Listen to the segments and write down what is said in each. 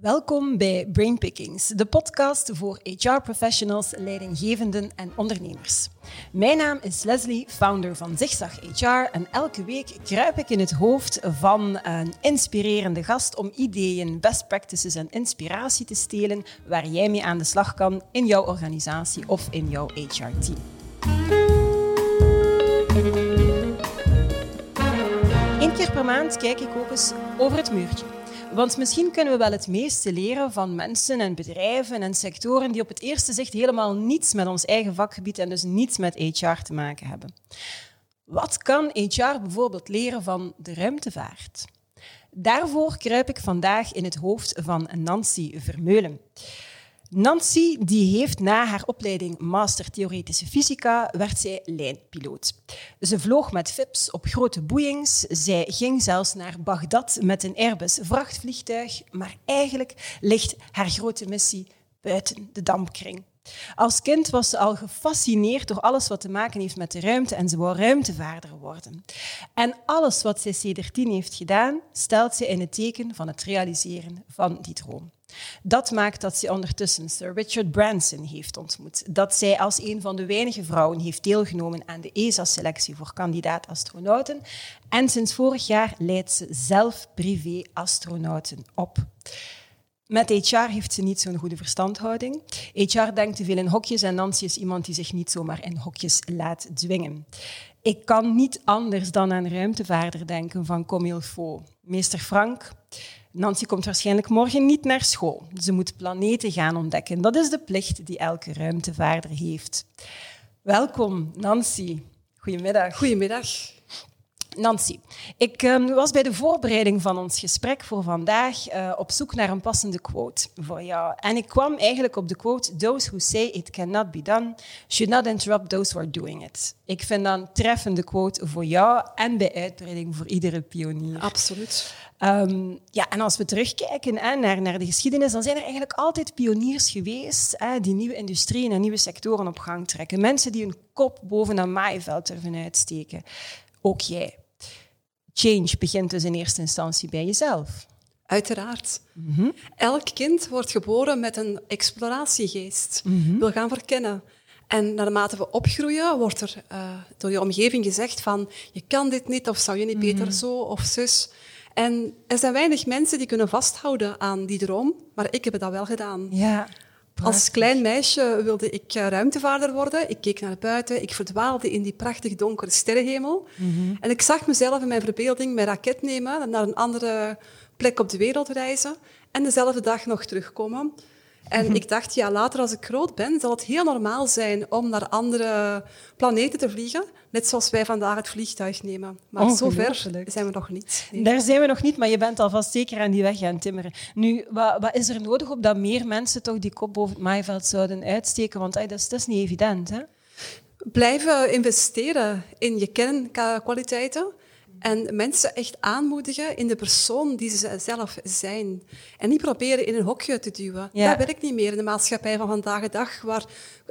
Welkom bij Brainpickings, de podcast voor HR-professionals, leidinggevenden en ondernemers. Mijn naam is Leslie, founder van Zigzag HR en elke week kruip ik in het hoofd van een inspirerende gast om ideeën, best practices en inspiratie te stelen waar jij mee aan de slag kan in jouw organisatie of in jouw HR-team. Eén keer per maand kijk ik ook eens over het muurtje. Want misschien kunnen we wel het meeste leren van mensen en bedrijven en sectoren die op het eerste zicht helemaal niets met ons eigen vakgebied en dus niets met HR te maken hebben. Wat kan HR bijvoorbeeld leren van de ruimtevaart? Daarvoor kruip ik vandaag in het hoofd van Nancy Vermeulen. Nancy die heeft na haar opleiding Master Theoretische Fysica, werd zij lijnpiloot. Ze vloog met FIPS op grote boeiings. Zij ging zelfs naar Bagdad met een Airbus vrachtvliegtuig. Maar eigenlijk ligt haar grote missie buiten de dampkring. Als kind was ze al gefascineerd door alles wat te maken heeft met de ruimte en ze wou ruimtevaarder worden. En alles wat zij C13 heeft gedaan, stelt ze in het teken van het realiseren van die droom. Dat maakt dat ze ondertussen Sir Richard Branson heeft ontmoet. Dat zij als een van de weinige vrouwen heeft deelgenomen aan de ESA-selectie voor kandidaat-astronauten. En sinds vorig jaar leidt ze zelf privé-astronauten op. Met HR heeft ze niet zo'n goede verstandhouding. HR denkt te veel in hokjes en Nancy is iemand die zich niet zomaar in hokjes laat dwingen. Ik kan niet anders dan aan ruimtevaarder denken van Comme il faut. Meester Frank, Nancy komt waarschijnlijk morgen niet naar school. Ze moet planeten gaan ontdekken. Dat is de plicht die elke ruimtevaarder heeft. Welkom, Nancy. Goedemiddag. Goedemiddag. Nancy, ik um, was bij de voorbereiding van ons gesprek voor vandaag uh, op zoek naar een passende quote voor jou. En ik kwam eigenlijk op de quote: Those who say it cannot be done should not interrupt those who are doing it. Ik vind dat een treffende quote voor jou en bij uitbreiding voor iedere pionier. Absoluut. Um, ja, en als we terugkijken hè, naar, naar de geschiedenis, dan zijn er eigenlijk altijd pioniers geweest hè, die nieuwe industrieën en nieuwe sectoren op gang trekken. Mensen die hun kop boven een maaiveld durven uitsteken. Ook jij. Change begint dus in eerste instantie bij jezelf. Uiteraard. Mm -hmm. Elk kind wordt geboren met een exploratiegeest, mm -hmm. wil gaan verkennen. En naarmate we opgroeien, wordt er uh, door je omgeving gezegd van je kan dit niet of zou je niet beter mm -hmm. zo of zus. En er zijn weinig mensen die kunnen vasthouden aan die droom, maar ik heb dat wel gedaan. Ja. Als klein meisje wilde ik ruimtevaarder worden. Ik keek naar buiten, ik verdwaalde in die prachtig donkere sterrenhemel. Mm -hmm. En ik zag mezelf in mijn verbeelding mijn raket nemen, naar een andere plek op de wereld reizen en dezelfde dag nog terugkomen. En -hmm. ik dacht, ja, later als ik groot ben, zal het heel normaal zijn om naar andere planeten te vliegen. Net zoals wij vandaag het vliegtuig nemen. Maar zover zijn we nog niet. Nee. Daar zijn we nog niet, maar je bent alvast zeker aan die weg gaan timmeren. Nu, wat, wat, is er nodig op dat meer mensen toch die kop boven het maaiveld zouden uitsteken? Want dat, is, dat is niet evident, hè? Blijven investeren in je kernkwaliteiten. En mensen echt aanmoedigen in de persoon die ze zelf zijn. En niet proberen in een hokje te duwen. Ja. Dat werkt niet meer in de maatschappij van vandaag de dag, waar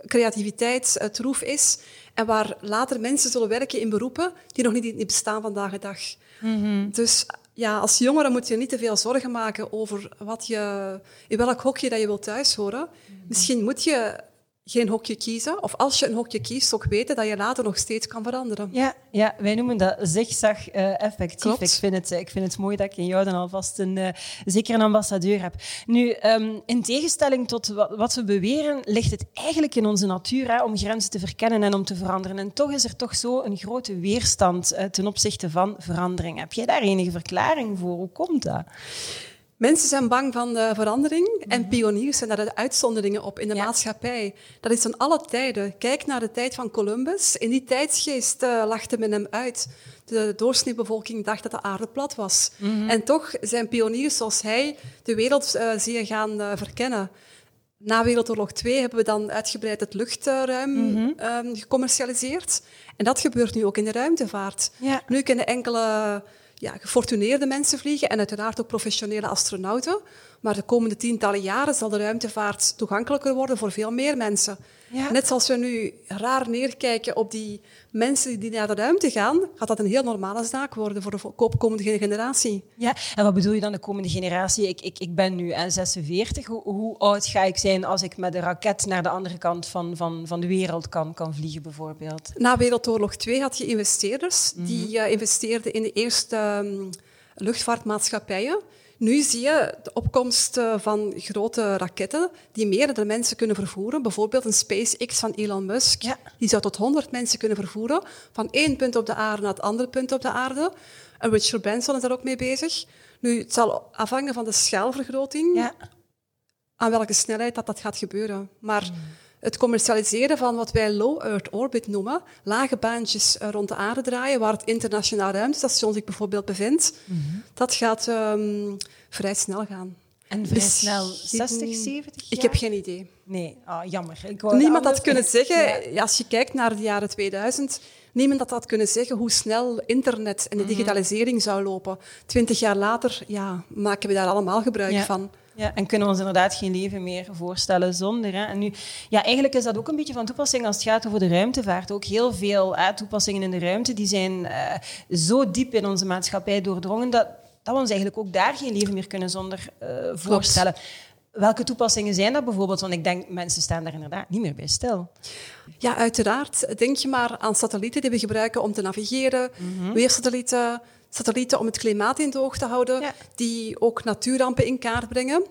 creativiteit het roef is. En waar later mensen zullen werken in beroepen die nog niet, niet bestaan vandaag de dag. Mm -hmm. Dus ja, als jongere moet je niet te veel zorgen maken over wat je, in welk hokje dat je wilt thuis horen. Mm -hmm. Misschien moet je geen hokje kiezen. Of als je een hokje kiest, ook weten dat je later nog steeds kan veranderen. Ja, ja wij noemen dat zigzag uh, effectief. Ik vind, het, ik vind het mooi dat ik in jou dan alvast een, uh, zeker een ambassadeur heb. Nu, um, in tegenstelling tot wat, wat, we beweren, ligt het eigenlijk in onze natuur hè, om grenzen te verkennen en om te veranderen. En toch is er toch zo een grote weerstand uh, ten opzichte van verandering. Heb jij daar enige verklaring voor? Hoe komt dat? Mensen zijn bang van de verandering en pioniers zijn daar de uitzonderingen op in de ja. maatschappij. Dat is van alle tijden. Kijk naar de tijd van Columbus. In die tijdsgeest uh, lachte men hem uit. De doorsneebevolking dacht dat de aarde plat was. Mm -hmm. En toch zijn pioniers zoals hij de wereld uh, zie gaan uh, verkennen. Na Wereldoorlog 2 hebben we dan uitgebreid het luchtruim mm -hmm. um, gecommercialiseerd. En dat gebeurt nu ook in de ruimtevaart. Ja. Nu kunnen enkele ja, gefortuneerde mensen vliegen en uiteraard ook professionele astronauten. Maar de komende tientallen jaren zal de ruimtevaart toegankelijker worden voor veel meer mensen. Ja. Net zoals we nu raar neerkijken op die mensen die naar de ruimte gaan, gaat dat een heel normale zaak worden voor de komende generatie. Ja, en wat bedoel je dan de komende generatie? Ik, ik, ik ben nu 46. Hoe, hoe oud ga ik zijn als ik met een raket naar de andere kant van, van, van de wereld kan, kan vliegen, bijvoorbeeld? Na Wereldoorlog 2 had je investeerders die uh, investeerden in de eerste um, luchtvaartmaatschappijen. Nu zie je de opkomst eh, van grote raketten die meerdere mensen kunnen vervoeren. Bijvoorbeeld een SpaceX van Elon Musk. Die zou tot 100 mensen kunnen vervoeren. Van één punt op de aarde naar het andere punt op de aarde. En Richard Branson is daar ook mee bezig. Nu, het zal afhangen van de schaalvergroting. Ja. Aan welke snelheid dat, dat gaat gebeuren. Maar... Hmm het commercialiseren van wat wij low Earth orbit noemen, lage baantjes eh, rond de aarde draaien, waar het internationaal ruimtestation zich bijvoorbeeld bevindt, mhm. dat gaat um, vrij snel gaan. En vrij dus snel 60, 70 jaar? Ik heb geen idee. Nee, oh, jammer. Ik niemand had kunnen zeggen, ja. als je kijkt naar de jaren 2000, niemand had dat kunnen zeggen hoe snel internet en de mhm. digitalisering zou lopen. Twintig jaar later ja, maken we daar allemaal gebruik van. Ja, en kunnen we ons inderdaad geen leven meer voorstellen zonder. Hè. En nu, ja, eigenlijk is dat ook een beetje van toepassing als het gaat over de ruimtevaart. Ook heel veel hè, toepassingen in de ruimte die zijn uh, zo diep in onze maatschappij doordrongen dat, dat we ons eigenlijk ook daar geen leven meer kunnen zonder uh, voorstellen. Welke toepassingen zijn dat bijvoorbeeld? Want ik denk, mensen staan daar inderdaad niet meer bij stil. Ja, uiteraard. Denk je maar aan satellieten die we gebruiken om te navigeren, mm weersatellieten, satellieten om het klimaat in de oog te houden, die ook natuurrampen in kaart brengen.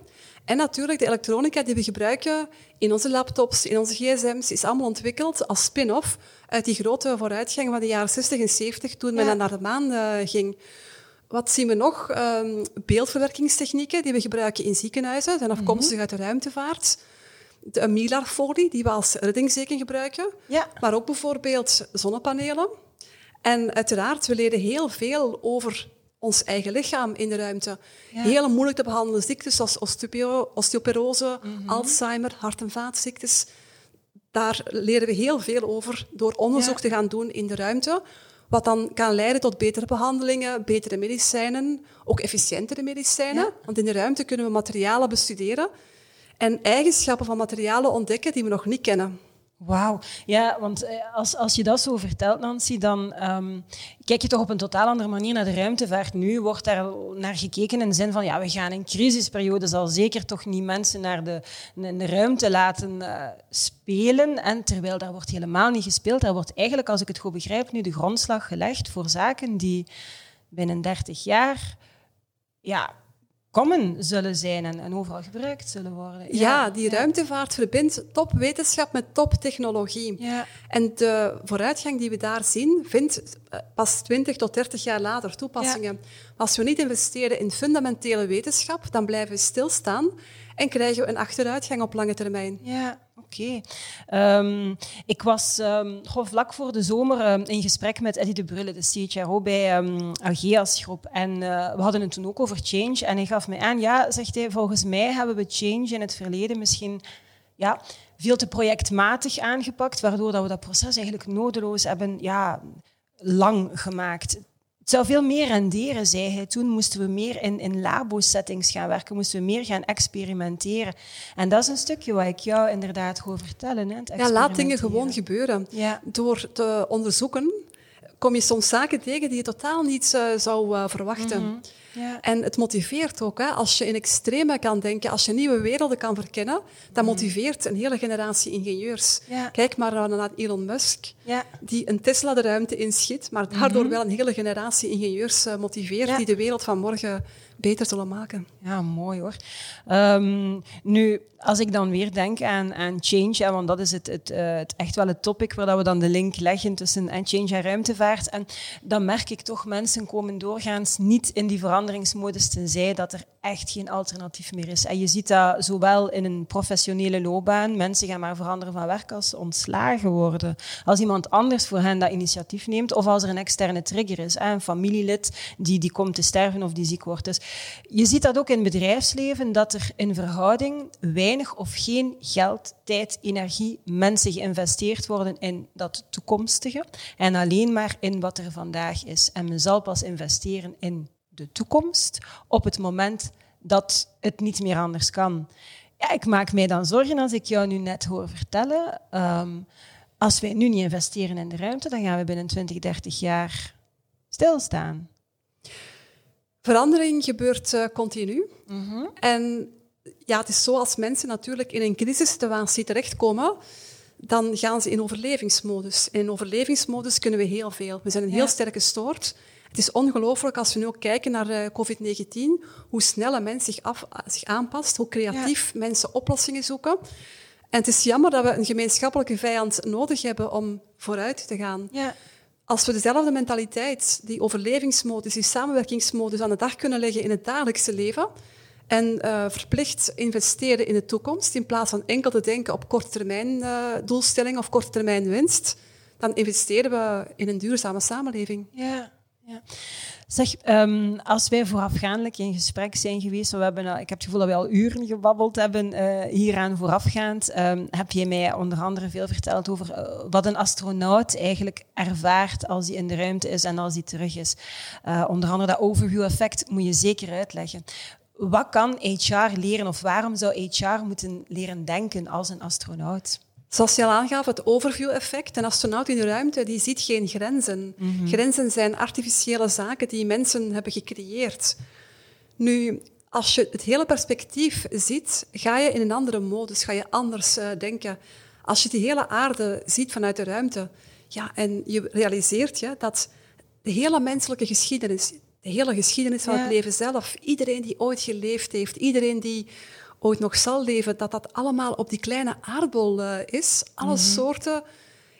En natuurlijk de elektronica die we gebruiken in onze laptops, in onze gsm's, is allemaal ontwikkeld als spin-off uit die grote vooruitgang van de jaren 60 en 70 toen men naar de maan uh, ging. Wat zien we nog? Um, beeldverwerkingstechnieken die we gebruiken in ziekenhuizen, zijn afkomstig mhm. uit de ruimtevaart. De Mylar-folie die we als reddingsdeken gebruiken. Ja. Maar ook bijvoorbeeld zonnepanelen. En uiteraard, we leren heel veel over ons eigen lichaam in de ruimte. Ja. Hele moeilijk te behandelen ziektes zoals osteoporose, mhm. Alzheimer, hart- en vaatziektes. Daar leren we heel veel over door onderzoek te gaan doen in de ruimte. Wat dan kan leiden tot betere behandelingen, betere medicijnen, ook efficiëntere medicijnen. Want in de ruimte kunnen we materialen bestuderen en eigenschappen van materialen ontdekken die we nog niet kennen. Wauw. Ja, want eh, als, als je dat zo vertelt, Nancy, dan um, kijk je toch op een totaal andere manier naar de ruimtevaart. Nu wordt daar naar gekeken in de zin van, ja, we gaan een crisisperiode, zal zeker toch niet mensen naar de, de ruimte laten uh, spelen. En terwijl daar wordt helemaal niet gespeeld, daar wordt eigenlijk, als ik het goed begrijp, nu de grondslag gelegd voor zaken die binnen 30 jaar ja, common zullen zijn en, en, overal gebruikt zullen worden. Ja, die ruimtevaart verbindt topwetenschap met toptechnologie. Ja. En de vooruitgang die we daar zien, vindt eh, pas 20 tot 30 jaar later toepassingen. Als we niet investeren in fundamentele wetenschap, dan blijven we stilstaan en krijgen we een achteruitgang op lange termijn. Ja, oké. Ehm, ik was um, vlak voor de zomer um, in gesprek met Eddie de Brulle, de CHRO bij Ageas Groep. En uh, we hadden het toen ook over change. En hij gaf mij aan, ja, zegt hij, volgens mij hebben we change in het verleden misschien ja, veel te projectmatig aangepakt, waardoor dat we dat proces eigenlijk nodeloos hebben ja, lang gemaakt. Het zou veel meer renderen, zei hij. Toen moesten we meer in, in labo-settings gaan werken, moesten we meer gaan experimenteren. En dat is een stukje wat ik jou inderdaad gewoon vertellen. Hè, ja, laat dingen gewoon gebeuren. Ja. Door te onderzoeken kom je soms zaken tegen die je totaal niet uh, zou uh, verwachten. Mm -hmm. Ja. En het motiveert ook. Hè? Als je in extreme kan denken, als je nieuwe werelden kan verkennen, dat mhm. motiveert een hele generatie ingenieurs. Kijk maar naar Elon Musk, ja. die een Tesla de ruimte inschiet, maar daardoor mhm. wel een hele generatie ingenieurs motiveert die de wereld van morgen beter zullen maken. Ja, mooi hoor. Um, nu, als ik dan weer denk aan, aan change, want dat is het, het, uh, het echt wel het topic waar we dan de link leggen tussen en change en ruimtevaart. En dan merk ik toch, mensen komen doorgaans niet in die veranderingsmodus tenzij dat er echt geen alternatief meer is. En je ziet dat zowel in een professionele loopbaan, mensen gaan maar veranderen van werk als ze ontslagen worden. Als iemand anders voor hen dat initiatief neemt, of als er een externe trigger is, een familielid die, die komt te sterven of die ziek wordt. Dus je ziet dat ook in bedrijfsleven, dat er in verhouding weinig of geen geld, tijd, energie, mensen geïnvesteerd worden in dat toekomstige en alleen maar in wat er vandaag is. En men zal pas investeren in de toekomst op het moment dat het niet meer anders kan. Ja, ik maak mij dan zorgen als ik jou nu net hoor vertellen. Ehm, als wij nu niet investeren in de ruimte, dan gaan we binnen 20, 30 jaar stilstaan. Verandering gebeurt uh, continu. Mhm. En ja, het is zo als mensen natuurlijk in een crisissituatie terechtkomen, dan gaan ze in overlevingsmodus. En in overlevingsmodus kunnen we heel veel. We zijn een heel sterke soort. Het is ongelooflijk als we nu ook kijken naar uh, COVID-19, hoe snel een mens zich, af, zich aanpast, hoe creatief mensen oplossingen zoeken. En het is jammer dat we een gemeenschappelijke vijand nodig hebben om vooruit te gaan. Ja. Als we dezelfde mentaliteit, die overlevingsmodus, die samenwerkingsmodus aan de dag kunnen leggen in het dagelijkse leven en uh, verplicht investeren in de toekomst, in plaats van enkel te denken op korte termijn uh, doelstelling of korte termijn winst, dan investeren we in een duurzame samenleving. Ja, ja. Zeg, um, als wij voorafgaandelijk in gesprek zijn geweest, we hebben, ik heb het gevoel dat we al uren gebabbeld hebben uh, hieraan voorafgaand, um, heb je mij onder andere veel verteld over uh, wat een astronaut eigenlijk ervaart als hij in de ruimte is en als hij terug is. Uh, onder andere dat overview-effect moet je zeker uitleggen. Wat kan HR leren of waarom zou HR moeten leren denken als een astronaut? Zoals je al aangaf, het overview-effect. Een astronaut in de ruimte die ziet geen grenzen. Mhm. Grenzen zijn artificiële zaken die mensen hebben gecreëerd. Nu, als je het hele perspectief ziet, ga je in een andere modus, ga je anders uh, denken. Als je die hele aarde ziet vanuit de ruimte, ja, en je realiseert je dat de hele menselijke geschiedenis, de hele geschiedenis van het leven zelf, iedereen die ooit geleefd heeft, iedereen die ooit nog zal leven, dat dat allemaal op die kleine aardbol uh, is. Alle mhm. soorten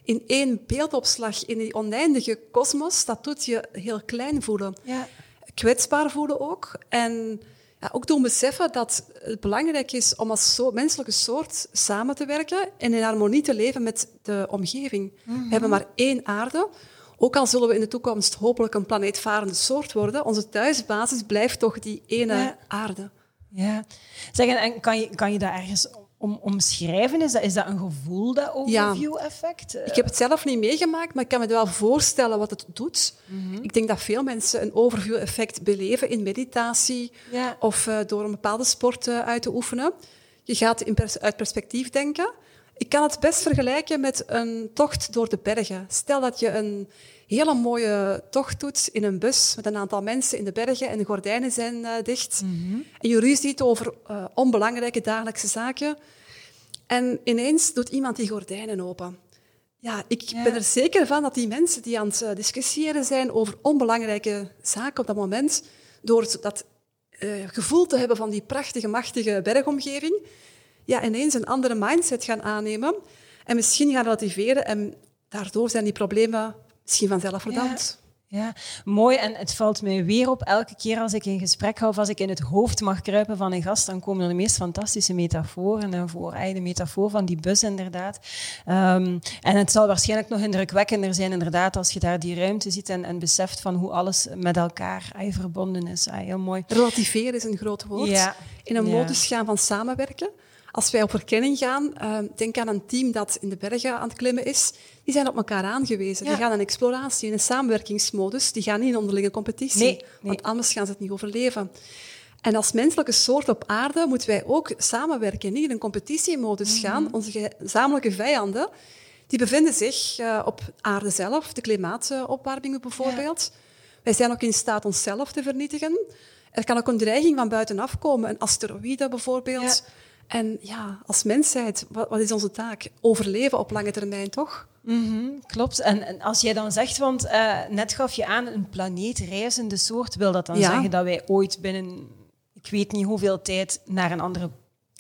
in één beeldopslag in die oneindige kosmos, dat doet je heel klein voelen. Ja. Kwetsbaar voelen ook. En ja, ook doen beseffen dat het belangrijk is om als zo menselijke soort samen te werken en in harmonie te leven met de omgeving. We mhm. hebben maar één aarde. Ook al zullen we in de toekomst hopelijk een planeetvarende soort worden, onze thuisbasis blijft toch die ene aarde. Ja. Zeg, en kan je, kan je dat ergens om, omschrijven? Is dat, is dat een gevoel, dat overview-effect? Ik heb het zelf niet meegemaakt, maar ik kan me wel voorstellen wat het doet. Mhm. Ik denk dat veel mensen een overview-effect beleven in meditatie of uh, door een bepaalde sport uh, uit te oefenen. Je gaat in pers uit perspectief denken. Ik kan het best vergelijken met een tocht door de bergen. Stel dat je een hele mooie tocht doet in een bus met een aantal mensen in de bergen en de gordijnen zijn uh, dicht. Mhm. En je ruziet over uh, onbelangrijke dagelijkse zaken. En ineens doet iemand die gordijnen open. Ja, ik ben er zeker van dat die mensen die aan het uh, discussiëren zijn over onbelangrijke zaken op dat moment, door dat gevoel te hebben van die prachtige, machtige bergomgeving, ja, ineens een andere mindset gaan aannemen en misschien gaan relativeren en daardoor zijn die problemen misschien vanzelf verdampt. Ja. mooi. En het valt mij weer op, elke keer als ik een gesprek hou, of als ik in het hoofd mag kruipen van een gast, dan komen er de meest fantastische metaforen naar voren. De metafoor van die bus, inderdaad. Um, en het zal waarschijnlijk nog indrukwekkender zijn, inderdaad, als je daar die ruimte ziet en, en beseft van hoe alles met elkaar ay, verbonden is. Ay, heel mooi. Relativeren is een groot woord. Ja. In een modus gaan van samenwerken. Als wij op verkenning gaan, uh, denk aan een team dat in de bergen aan het klimmen is. Die zijn op elkaar aangewezen. Die gaan een exploratie, in een samenwerkingsmodus. Die gaan niet in onderlinge competitie, nee, want anders gaan ze het niet overleven. En als menselijke soort op aarde moeten wij ook samenwerken, niet in een competitiemodus mhm. gaan. Onze gezamenlijke vijanden, die bevinden zich uh, op aarde zelf, de klimaatopwarming bijvoorbeeld. Wij zijn ook in staat onszelf te vernietigen. Er kan ook een dreiging van buitenaf komen, een asteroïde bijvoorbeeld. En ja, als mensheid, wat, wat, is onze taak? Overleven op lange termijn, toch? Mm klopt. En, en, als jij dan zegt, want uh, net gaf je aan een planeetreizende soort, wil dat dan zeggen dat wij ooit binnen, ik weet niet hoeveel tijd, naar een andere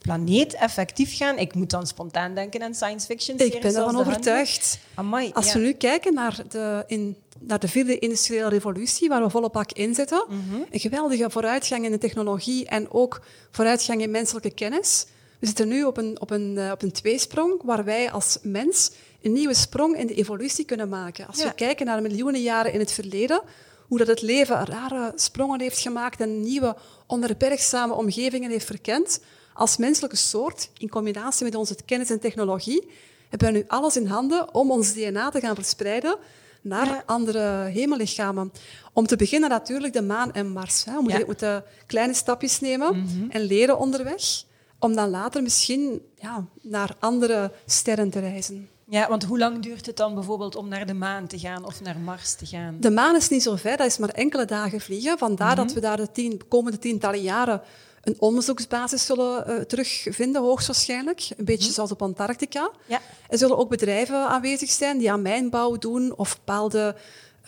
planeet effectief gaan? Ik moet dan spontaan denken aan science fiction. Ik ben ervan overtuigd. Amai, als we nu kijken naar de, in, naar de vierde industriële revolutie, waar we volle pak inzetten, mm een geweldige vooruitgang in de technologie en ook vooruitgang in menselijke kennis we zitten nu op een, op, een, eh, op een tweesprong waar wij als mens een nieuwe sprong in de evolutie kunnen maken. Als we kijken naar miljoenen jaren in het verleden, hoe dat het leven rare sprongen heeft gemaakt en nieuwe onherbergzame omgevingen heeft verkend, als menselijke soort, in combinatie met onze kennis en technologie, hebben we nu alles in handen om ons DNA te gaan verspreiden naar andere hemellichamen. Om te beginnen natuurlijk de maan en Mars. Hè. We moeten kleine stapjes nemen mhm. en leren onderweg. Om dan later misschien ja, naar andere sterren te reizen. Ja, want hoe lang duurt het dan bijvoorbeeld om naar de maan te gaan of naar Mars te gaan? De maan is niet zo ver, dat is maar enkele dagen vliegen. Vandaar dat mhm. we daar de tien, komende tientallen jaren een onderzoeksbasis zullen uh, terugvinden, hoogstwaarschijnlijk. Een beetje mhm. zoals op Antarctica. Ja. Er zullen ook bedrijven aanwezig zijn die aan mijnbouw doen of bepaalde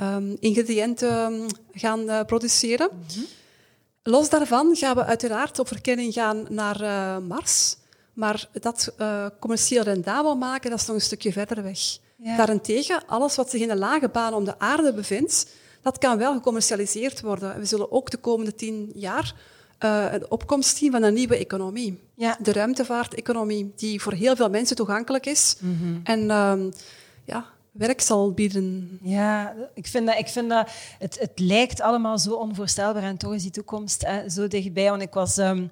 um, ingrediënten ehm, gaan uh, produceren. Mhm. Los daarvan gaan we uiteraard op verkenning gaan naar uh, Mars. Maar dat uh, commercieel rendabel maken, dat is nog een stukje verder weg. Daarentegen, alles wat zich in de lage baan om de aarde bevindt, dat kan wel gecommercialiseerd worden. We zullen ook de komende tien jaar uh, een opkomst zien van een nieuwe economie. Ja. De ruimtevaarteconomie, die voor heel veel mensen toegankelijk is. Mm En uh, ja, werk zal bieden. Ja, ik vind dat, ik vind dat het, het lijkt allemaal zo onvoorstelbaar en toch is die toekomst hè, zo dichtbij. Want ik was um,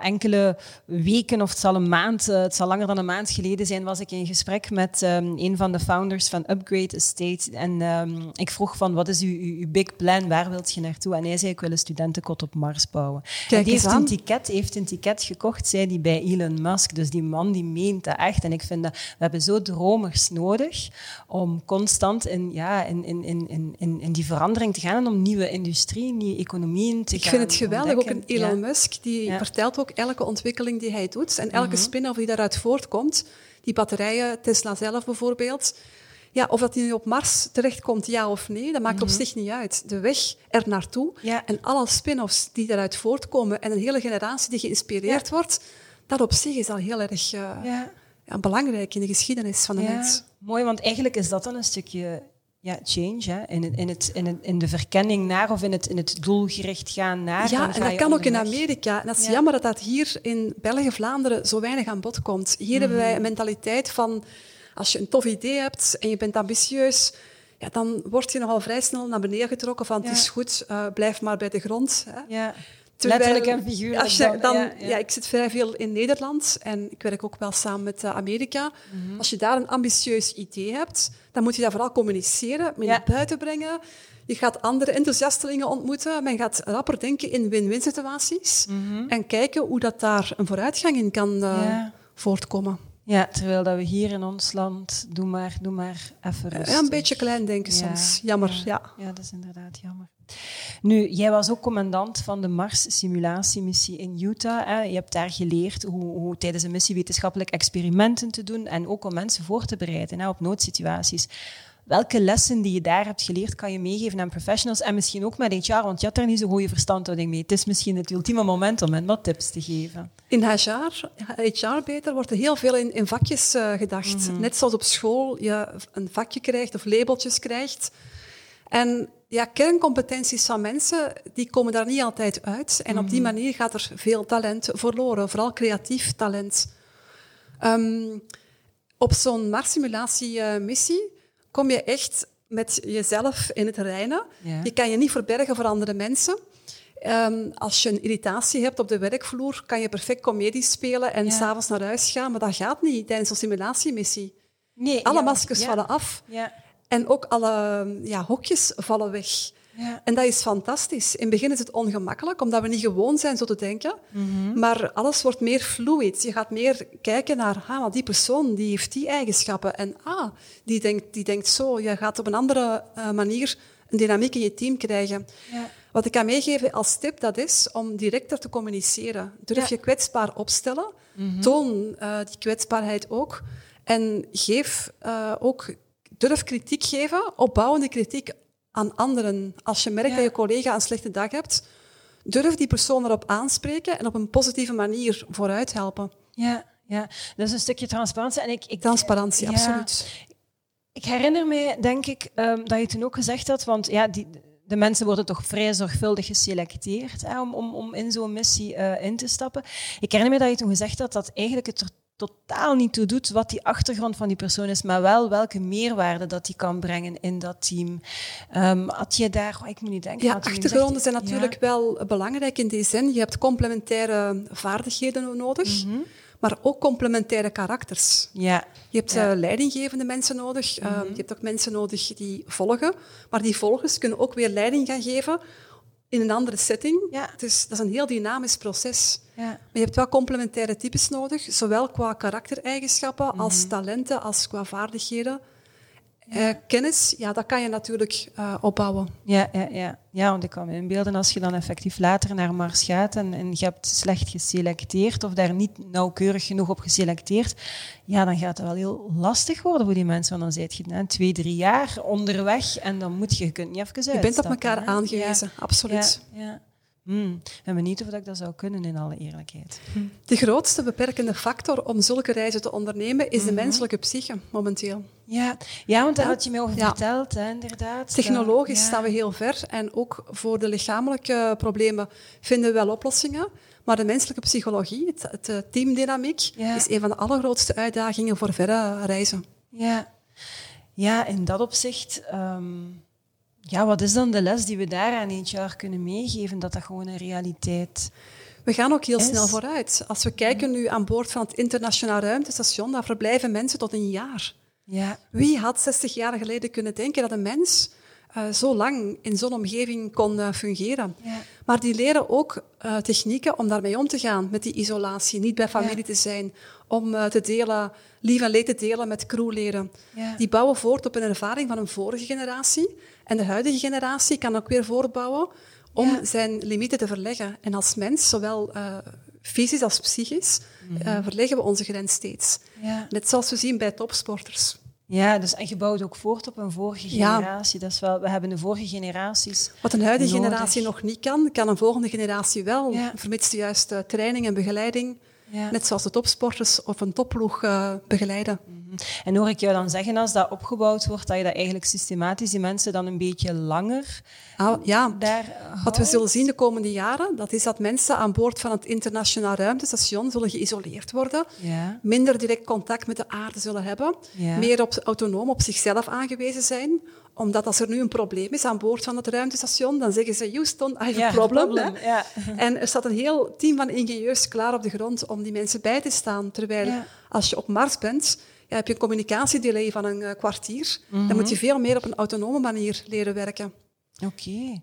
enkele weken, of het zal een maand, uh, het zal langer dan een maand geleden zijn, was ik in gesprek met um, een van de founders van Upgrade Estate. En um, ik vroeg van, wat is uw, uw, uw, big plan, waar wilt je naartoe? En hij zei, ik wil een studentenkot op Mars bouwen. Kijk die heeft een, ticket, heeft een ticket gekocht, zei die bij Elon Musk. Dus die man die meent dat echt. En ik vind dat, we hebben zo dromers nodig om constant in, ja, in, in, in, in, in die verandering te gaan en om nieuwe industrie, nieuwe economieën te Ik gaan vind het geweldig, ook een Elon Musk, die vertelt ook elke ontwikkeling die hij doet en elke mm spin-off die daaruit voortkomt. Die batterijen, Tesla zelf bijvoorbeeld. Ja, of dat hij nu op Mars terechtkomt, ja of nee, dat maakt op mhm. zich niet uit. De weg er naartoe en alle spin-offs die daaruit voortkomen en een hele generatie die geïnspireerd wordt, dat op zich is al heel erg... Uh, ja, belangrijk in de geschiedenis van de mens. Mooi, want eigenlijk is dat dan een stukje ja, change hè? In, in, het, in, het, in de verkenning naar of in het, in het doelgericht gaan naar. Ja, en dat kan ook in Amerika. En dat is jammer dat dat hier in België, Vlaanderen zo weinig aan bod komt. Hier hebben wij mhm. een mentaliteit van als je een tof idee hebt en je bent ambitieus, ja, dan word je nogal vrij snel naar beneden getrokken van het is goed, uh, blijf maar bij de grond. Hè. Ja. Letterlijk en figuurlijk. Als je dan, ja, ik zit vrij veel in Nederland en ik werk ook wel samen met uh, Amerika. Mhm. Als je daar een ambitieus idee hebt, dan moet je dat vooral communiceren, mee naar buiten brengen. Je gaat andere enthousiastelingen ontmoeten. Men gaat rapper denken in win-win situaties. Mhm. En kijken hoe dat daar een vooruitgang in kan uh, voortkomen. Ja, terwijl dat we hier in ons land, doe maar, doe maar even rustig. Ja, een beetje klein denken soms. Jammer, ja. Ja, dat is inderdaad jammer. Nu, jij was ook commandant van de Mars-simulatiemissie in Utah. Hè. Je hebt daar geleerd hoe, hoe, tijdens een missie wetenschappelijk experimenten te doen en ook om mensen voor te bereiden hè, op noodsituaties. Welke lessen die je daar hebt geleerd kan je meegeven aan professionals en misschien ook met HR, want je had daar niet zo'n goede verstandhouding mee. Het is misschien het ultieme moment om hen wat tips te geven. In HR, HR beter, wordt er heel veel in, in vakjes uh, gedacht. Mhm. Net zoals op school je een vakje krijgt of labeltjes krijgt. En ja, kerncompetenties van mensen, die komen daar niet altijd uit. En op die mhm. manier gaat er veel talent verloren, vooral creatief talent. Um, op zo'n Mars-simulatiemissie kom je echt met jezelf in het reinen. Je kan je niet verbergen voor andere mensen. Um, als je een irritatie hebt op de werkvloer, kan je perfect comedie spelen en ja. s'avonds naar huis gaan. Maar dat gaat niet tijdens een simulatiemissie. Nee, Alle maskers vallen af. En ook alle ja, hokjes vallen weg. Ja. En dat is fantastisch. In het begin is het ongemakkelijk, omdat we niet gewoon zijn zo te denken. Mhm. Maar alles wordt meer fluid. Je gaat meer kijken naar, ah, die persoon die heeft die eigenschappen. En ah, die denkt, die denkt zo. Je gaat op een andere uh, manier een dynamiek in je team krijgen. Ja. Wat ik kan meegeven als tip, dat is om directer te communiceren. Durf je kwetsbaar opstellen. Mhm. Toon uh, die kwetsbaarheid ook. En geef uh, ook durf kritiek geven, opbouwende kritiek aan anderen. Als je merkt dat je collega een slechte dag hebt, durf die persoon erop aanspreken en op een positieve manier vooruit helpen. Ja, ja. dat is een stukje transparantie. En ik, ik transparantie, absoluut. Ik herinner me, denk ik, um, dat je toen ook gezegd had, want ja, die, de mensen worden toch vrij zorgvuldig geselecteerd hè, om, om, om in zo'n missie uh, in te stappen. Ik herinner me dat je toen gezegd had dat eigenlijk het totaal niet toe doet wat die achtergrond van die persoon is, maar wel welke meerwaarde dat die kan brengen in dat team. Um, had je daar, oh, ik moet niet denken. Ja, achtergronden zijn natuurlijk wel belangrijk in die zin. Je hebt complementaire vaardigheden nodig. Mhm. Maar ook complementaire karakters. Ja. Je hebt ja. uh, leidinggevende mensen nodig. Uh, Je hebt ook mensen nodig die volgen. Maar die volgers kunnen ook weer leiding gaan geven in een andere setting. Ja. Dus dat is een heel dynamisch proces. Ja. Maar je hebt wel complementaire types nodig, zowel qua karaktereigenschappen als Mhm. talenten, als qua vaardigheden. Eh, kennis, ja, dat kan je natuurlijk uh, opbouwen. Ja, ja, ja. ja, want ik kan me inbeelden als je dan effectief later naar Mars gaat en, en je hebt slecht geselecteerd of daar niet nauwkeurig genoeg op geselecteerd, ja, dan gaat het wel heel lastig worden voor die mensen. Want dan zit je na twee, drie jaar onderweg en dan moet je, je kunt niet even Je bent op elkaar hè? aangewezen, ja. absoluut. Ja, ja. Hmm. Ik ben benieuwd of ik dat zou kunnen, in alle eerlijkheid. De grootste beperkende factor om zulke reizen te ondernemen is de Mhm. menselijke psyche, momenteel. Ja, ja want daar had je mij over Ja. verteld, hè, inderdaad. Technologisch ja. staan we heel ver en ook voor de lichamelijke problemen vinden we wel oplossingen. Maar de menselijke psychologie, het, het eh, teamdynamiek, Ja. is een van de allergrootste uitdagingen voor verre reizen. Ja, ja in dat opzicht. ehm, ja, wat is dan de les die we daar aan eentje jaar kunnen meegeven? Dat dat gewoon een realiteit We gaan ook heel Is- snel vooruit. Als we kijken nu aan boord van het internationaal ruimtestation, daar verblijven mensen tot een jaar. Ja, Wie had 60 jaar geleden kunnen denken dat een mens eh, zo lang in zo'n omgeving kon eh, fungeren? ja, Maar die leren ook eh, technieken om daarmee om te gaan, met die isolatie, niet bij familie Ja. te zijn, om te delen, lief en leed te delen met crewleden. ja. Die bouwen voort op een ervaring van een vorige generatie. En de huidige generatie kan ook weer voortbouwen om zijn limieten te verleggen. En als mens, zowel fysisch als psychisch, Mhm. verleggen we onze grens steeds. ja. Net zoals we zien bij topsporters. Ja dus, en je bouwt ook voort op een vorige Ja. generatie. Dat is wel, we hebben de vorige generaties. Wat een huidige Nodig. generatie nog niet kan, kan een volgende generatie wel, Ja. vermits de juiste training en begeleiding, Ja. net zoals de topsporters of een topploeg eh, begeleiden. En hoor ik jou dan zeggen, als dat opgebouwd wordt, dat je dat eigenlijk systematisch die mensen dan een beetje langer Ah, ja, daar Wat we zullen zien de komende jaren, dat is dat mensen aan boord van het internationaal ruimtestation zullen geïsoleerd worden, Ja, minder direct contact met de aarde zullen hebben, Ja. meer op, autonoom op zichzelf aangewezen zijn, omdat als er nu een probleem is aan boord van het ruimtestation, dan zeggen ze, Houston, I have ja a problem. Ja. En er staat een heel team van ingenieurs klaar op de grond om die mensen bij te staan. Terwijl Ja. als je op Mars bent, ja, heb je een communicatiedelay van een eh, kwartier. Mhm. Dan moet je veel meer op een autonome manier leren werken. Oké.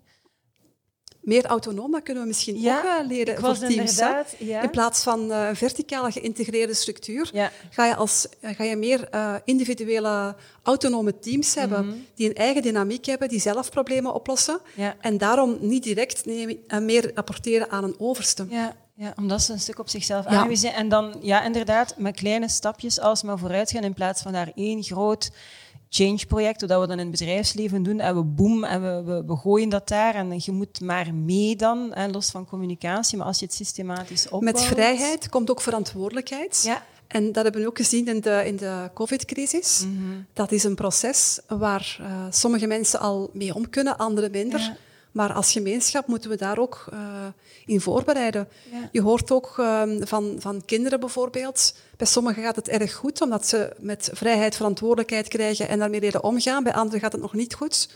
Meer autonoom, dat kunnen we misschien Ja, ook eh, leren voor teams. ja. In plaats van eh, een verticale geïntegreerde structuur, Ja. ga, je als, ga je meer individuele autonome teams hebben Mhm. die een eigen dynamiek hebben, die zelf problemen oplossen. En daarom niet direct nemen, meer rapporteren aan een overste. Ja, ja, omdat ze een stuk op zichzelf Ja. aangewezen zijn. En dan, ja, inderdaad, met kleine stapjes alsmaar vooruit gaan in plaats van daar één groot change-project, dat we dan in het bedrijfsleven doen, en we boom, en we, we, we gooien dat daar, en je moet maar mee dan, hè, los van communicatie, maar als je het systematisch opbouwt... Met vrijheid komt ook verantwoordelijkheid. Ja. En dat hebben we ook gezien in de, in de COVID-crisis. Mhm. Dat is een proces waar eh, sommige mensen al mee om kunnen, anderen minder. Ja. Maar als gemeenschap moeten we daar ook eh, in voorbereiden. Ja. Je hoort ook ehm, van, van kinderen bijvoorbeeld. Bij sommigen gaat het erg goed, omdat ze met vrijheid verantwoordelijkheid krijgen en daarmee leren omgaan. Bij anderen gaat het nog niet goed.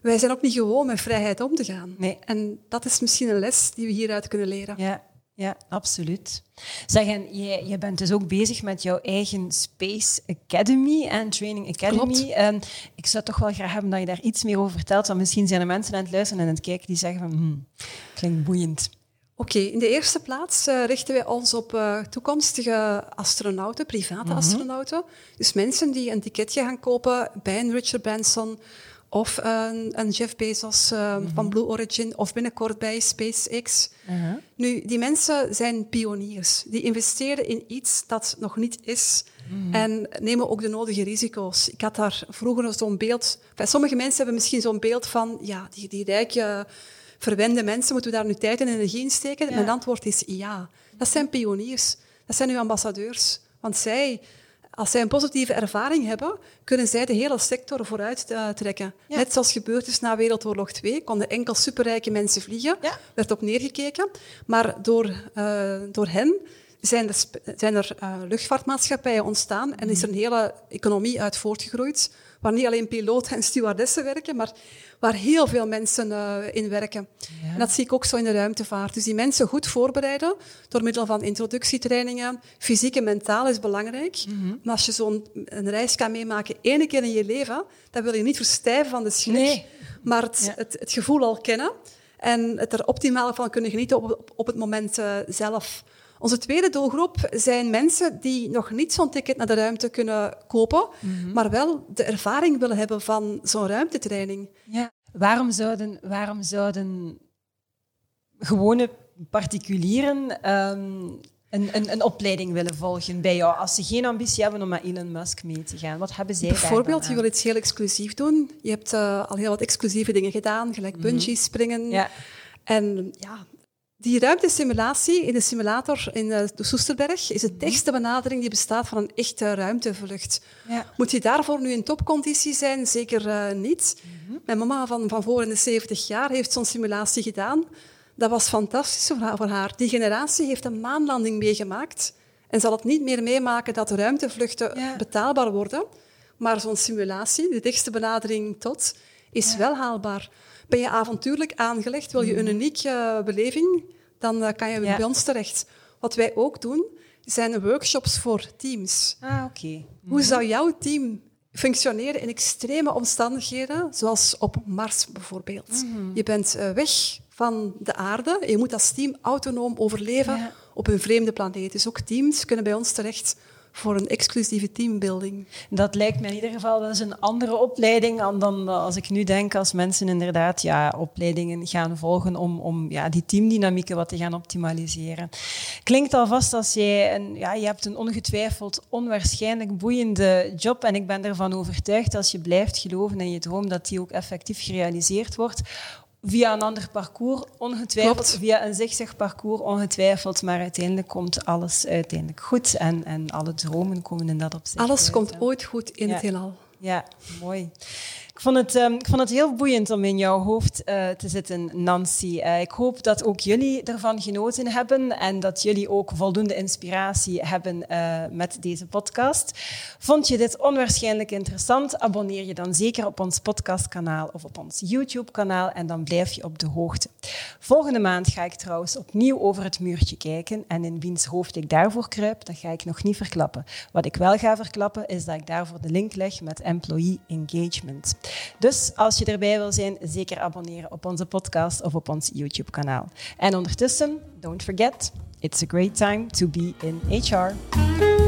Wij zijn ook niet gewoon met vrijheid om te gaan. Mhm. Nee. En dat is misschien een les die we hieruit kunnen leren. Ja, ja, absoluut. Zeg, en jij, jij bent dus ook bezig met jouw eigen Space Academy en Training Academy. En ik zou toch wel graag hebben dat je daar iets meer over vertelt, want misschien zijn er mensen aan het luisteren en aan het kijken die zeggen van, hmm, klinkt boeiend. Oké, in de eerste plaats eh, richten wij ons op eh, toekomstige astronauten, private astronauten. Dus mensen die een ticketje gaan kopen bij een Richard Branson of een, een Jeff Bezos eh, van Blue Origin of binnenkort bij SpaceX. Nu, die mensen zijn pioniers. Die investeren in iets dat nog niet is en nemen ook de nodige risico's. Ik had daar vroeger zo'n beeld... Sommige mensen hebben misschien zo'n beeld van, ja, die, die rijke, verwende mensen, moeten we daar nu tijd en energie in steken? Ja. Mijn antwoord is ja. Dat zijn pioniers. Dat zijn uw ambassadeurs. Want zij... Als zij een positieve ervaring hebben, kunnen zij de hele sector vooruit eh, trekken. Ja. Net zoals gebeurd is na Wereldoorlog 2, konden enkel superrijke mensen vliegen. Ja. werd op neergekeken. Maar door, eh, door hen zijn er, zijn er uh, luchtvaartmaatschappijen ontstaan en is er een hele economie uit voortgegroeid, waar niet alleen piloten en stewardessen werken, maar waar heel veel mensen uh, in werken. Ja. En dat zie ik ook zo in de ruimtevaart. Dus die mensen goed voorbereiden door middel van introductietrainingen. Fysiek en mentaal is belangrijk. Mm -hmm. Maar als je zo'n reis kan meemaken één keer in je leven, dan wil je niet verstijven van de schrik, nee. maar het, ja. het, het, gevoel al kennen en het er optimaal van kunnen genieten op, op het moment uh, zelf. Onze tweede doelgroep zijn mensen die nog niet zo'n ticket naar de ruimte kunnen kopen, mm -hmm. maar wel de ervaring willen hebben van zo'n ruimtetraining. Ja. Waarom zouden, waarom zouden gewone particulieren um, een, een, een, opleiding willen volgen bij jou als ze geen ambitie hebben om met Elon Musk mee te gaan? Wat hebben zij Bijvoorbeeld, je wil iets heel exclusief doen. Je hebt uh, al heel wat exclusieve dingen gedaan, gelijk bungee springen. Ja. En ja, die ruimtesimulatie in de simulator in de Soesterberg is de dichtste benadering die bestaat van een echte ruimtevlucht. Ja. Moet je daarvoor nu in topconditie zijn? Zeker uh, niet. Mm -hmm. Mijn mama van, van voor in de 70 jaar heeft zo'n simulatie gedaan. Dat was fantastisch voor haar. Die generatie heeft een maanlanding meegemaakt en zal het niet meer meemaken dat de ruimtevluchten ja. betaalbaar worden. Maar zo'n simulatie, de dichtste benadering tot, is ja. wel haalbaar. Ben je avontuurlijk aangelegd, wil je een unieke beleving, dan uh, kan je ja. bij ons terecht. Wat wij ook doen, zijn workshops voor teams. Ah, oké. Okay. Hoe zou jouw team functioneren in extreme omstandigheden, zoals op Mars bijvoorbeeld? Mm -hmm. Je bent uh, weg van de aarde. Je moet als team autonoom overleven ja. op een vreemde planeet. Dus ook teams kunnen bij ons terecht voor een exclusieve teambuilding. Dat lijkt me in ieder geval dat is een andere opleiding dan als ik nu denk als mensen inderdaad ja, opleidingen gaan volgen om, om ja, die teamdynamieken wat te gaan optimaliseren. Klinkt alvast als jij een, ja, je hebt een ongetwijfeld onwaarschijnlijk boeiende job en ik ben ervan overtuigd als je blijft geloven in je droom dat die ook effectief gerealiseerd wordt via een ander parcours, ongetwijfeld, Klopt. via een zigzag parcours, ongetwijfeld, maar uiteindelijk komt alles uiteindelijk goed en, en alle dromen komen in dat opzicht. Alles uit, komt ooit goed in ja. het heelal. Ja, mooi. Ik vond het, vond het heel boeiend om in jouw hoofd uh, te zitten, Nancy. Uh, ik hoop dat ook jullie ervan genoten hebben en dat jullie ook voldoende inspiratie hebben uh, met deze podcast. Vond je dit onwaarschijnlijk interessant? Abonneer je dan zeker op ons podcastkanaal of op ons YouTube-kanaal en dan blijf je op de hoogte. Volgende maand ga ik trouwens opnieuw over het muurtje kijken en in wiens hoofd ik daarvoor kruip, dat ga ik nog niet verklappen. Wat ik wel ga verklappen is dat ik daarvoor de link leg met Employee Engagement. Dus als je erbij wil zijn, zeker abonneren op onze podcast of op ons YouTube-kanaal. En ondertussen, don't forget, it's a great time to be in HR.